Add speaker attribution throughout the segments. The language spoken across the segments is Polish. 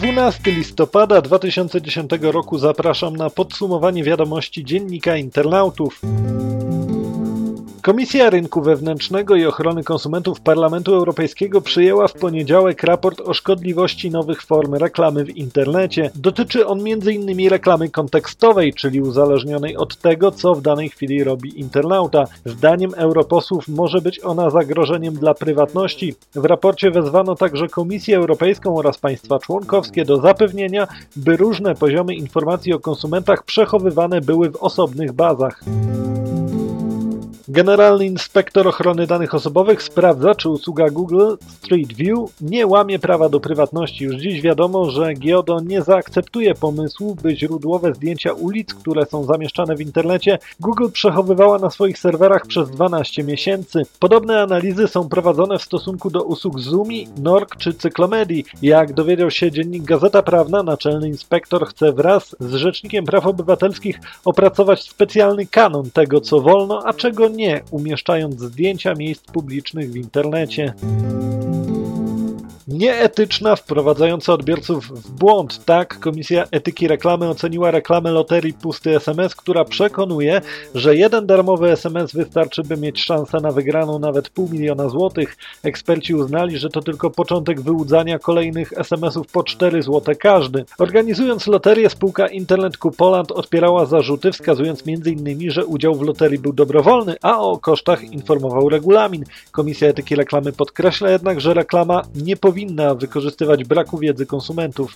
Speaker 1: 12 listopada 2010 roku zapraszam na podsumowanie wiadomości dziennika internautów. Komisja Rynku Wewnętrznego i Ochrony Konsumentów Parlamentu Europejskiego przyjęła w poniedziałek raport o szkodliwości nowych form reklamy w internecie. Dotyczy on m.in. reklamy kontekstowej, czyli uzależnionej od tego, co w danej chwili robi internauta. Zdaniem europosłów może być ona zagrożeniem dla prywatności. W raporcie wezwano także Komisję Europejską oraz państwa członkowskie do zapewnienia, by różne poziomy informacji o konsumentach przechowywane były w osobnych bazach. Generalny inspektor ochrony danych osobowych sprawdza, czy usługa Google Street View nie łamie prawa do prywatności. Już dziś wiadomo, że Geodo nie zaakceptuje pomysłu, by źródłowe zdjęcia ulic, które są zamieszczane w internecie, Google przechowywała na swoich serwerach przez 12 miesięcy. Podobne analizy są prowadzone w stosunku do usług Zoomi, Nork czy Cyklomedii. Jak dowiedział się dziennik Gazeta Prawna, naczelny inspektor chce wraz z Rzecznikiem Praw Obywatelskich opracować specjalny kanon tego, co wolno, a czego nie nie umieszczając zdjęcia miejsc publicznych w internecie nieetyczna, wprowadzająca odbiorców w błąd. Tak, Komisja Etyki Reklamy oceniła reklamę loterii Pusty SMS, która przekonuje, że jeden darmowy SMS wystarczy, by mieć szansę na wygraną nawet pół miliona złotych. Eksperci uznali, że to tylko początek wyłudzania kolejnych SMS-ów po 4 złote każdy. Organizując loterię, spółka Internet Poland odpierała zarzuty, wskazując m.in., że udział w loterii był dobrowolny, a o kosztach informował regulamin. Komisja Etyki Reklamy podkreśla jednak, że reklama nie powinna powinna wykorzystywać braku wiedzy konsumentów.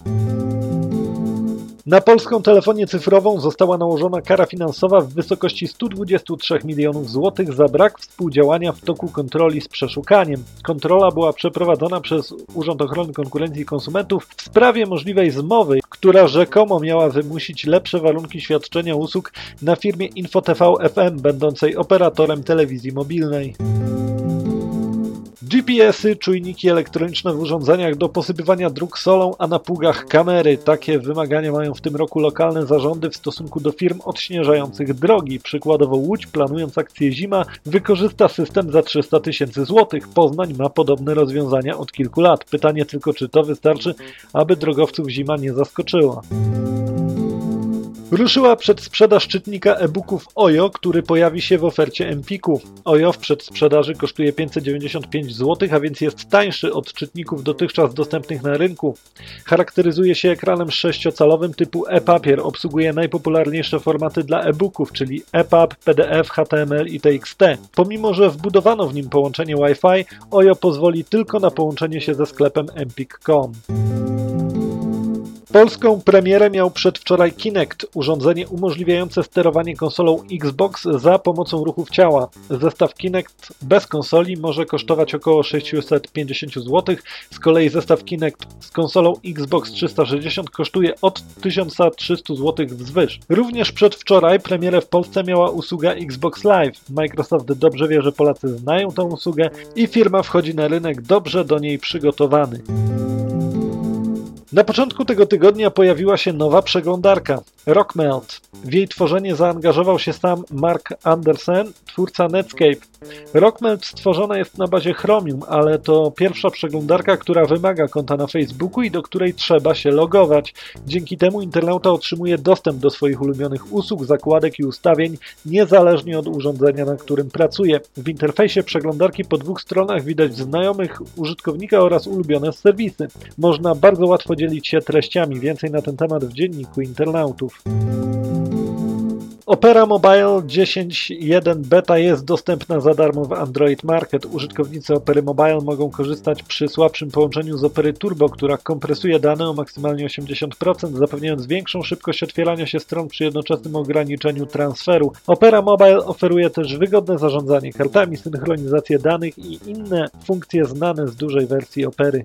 Speaker 1: Na polską telefonię cyfrową została nałożona kara finansowa w wysokości 123 milionów złotych za brak współdziałania w toku kontroli z przeszukaniem. Kontrola była przeprowadzona przez Urząd Ochrony Konkurencji i Konsumentów w sprawie możliwej zmowy, która rzekomo miała wymusić lepsze warunki świadczenia usług na firmie InfoTV FM, będącej operatorem telewizji mobilnej. GPS-y, czujniki elektroniczne w urządzeniach do posypywania dróg solą, a na pługach kamery. Takie wymagania mają w tym roku lokalne zarządy w stosunku do firm odśnieżających drogi. Przykładowo Łódź, planując akcję Zima, wykorzysta system za 300 tysięcy złotych. Poznań ma podobne rozwiązania od kilku lat. Pytanie tylko, czy to wystarczy, aby drogowców Zima nie zaskoczyła. Ruszyła przedsprzedaż czytnika e-booków Ojo, który pojawi się w ofercie Empiku. Ojo w przedsprzedaży kosztuje 595 zł, a więc jest tańszy od czytników dotychczas dostępnych na rynku. Charakteryzuje się ekranem sześciocalowym typu e-papier, obsługuje najpopularniejsze formaty dla e-booków, czyli EPUB, PDF, HTML i TXT. Pomimo, że wbudowano w nim połączenie Wi-Fi, Ojo pozwoli tylko na połączenie się ze sklepem empik.com. Polską premierę miał przedwczoraj Kinect, urządzenie umożliwiające sterowanie konsolą Xbox za pomocą ruchów ciała. Zestaw Kinect bez konsoli może kosztować około 650 zł, z kolei zestaw Kinect z konsolą Xbox 360 kosztuje od 1300 zł wzwyż. Również przedwczoraj premierę w Polsce miała usługa Xbox Live. Microsoft dobrze wie, że Polacy znają tę usługę i firma wchodzi na rynek dobrze do niej przygotowany. Na początku tego tygodnia pojawiła się nowa przeglądarka Rockmelt. W jej tworzenie zaangażował się sam Mark Andersen, twórca Netscape. Rockmelt stworzona jest na bazie Chromium, ale to pierwsza przeglądarka, która wymaga konta na Facebooku i do której trzeba się logować. Dzięki temu internauta otrzymuje dostęp do swoich ulubionych usług, zakładek i ustawień, niezależnie od urządzenia, na którym pracuje. W interfejsie przeglądarki po dwóch stronach widać znajomych użytkownika oraz ulubione serwisy. Można bardzo łatwo dzielić się treściami. Więcej na ten temat w dzienniku internautów. Opera Mobile 10.1 beta jest dostępna za darmo w Android Market. Użytkownicy Opery Mobile mogą korzystać przy słabszym połączeniu z Opery Turbo, która kompresuje dane o maksymalnie 80%, zapewniając większą szybkość otwierania się stron przy jednoczesnym ograniczeniu transferu. Opera Mobile oferuje też wygodne zarządzanie kartami, synchronizację danych i inne funkcje znane z dużej wersji Opery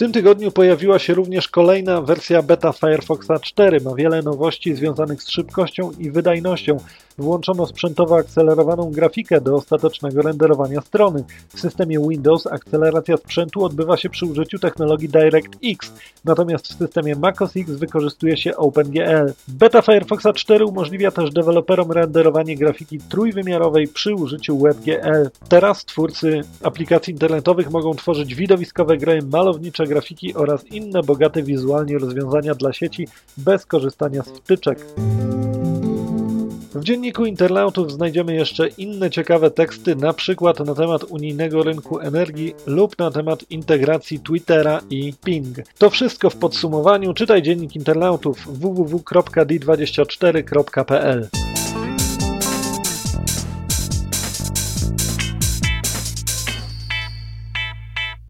Speaker 1: tym tygodniu pojawiła się również kolejna wersja beta Firefoxa 4. Ma wiele nowości związanych z szybkością i wydajnością. Włączono sprzętowo akcelerowaną grafikę do ostatecznego renderowania strony. W systemie Windows akceleracja sprzętu odbywa się przy użyciu technologii DirectX, natomiast w systemie macOS X wykorzystuje się OpenGL. Beta Firefoxa 4 umożliwia też deweloperom renderowanie grafiki trójwymiarowej przy użyciu WebGL. Teraz twórcy aplikacji internetowych mogą tworzyć widowiskowe gry, malownicze grafiki oraz inne bogate wizualnie rozwiązania dla sieci bez korzystania z wtyczek. W dzienniku internautów znajdziemy jeszcze inne ciekawe teksty, na przykład na temat unijnego rynku energii lub na temat integracji Twittera i Ping. To wszystko w podsumowaniu. Czytaj dziennik internautów www.d24.pl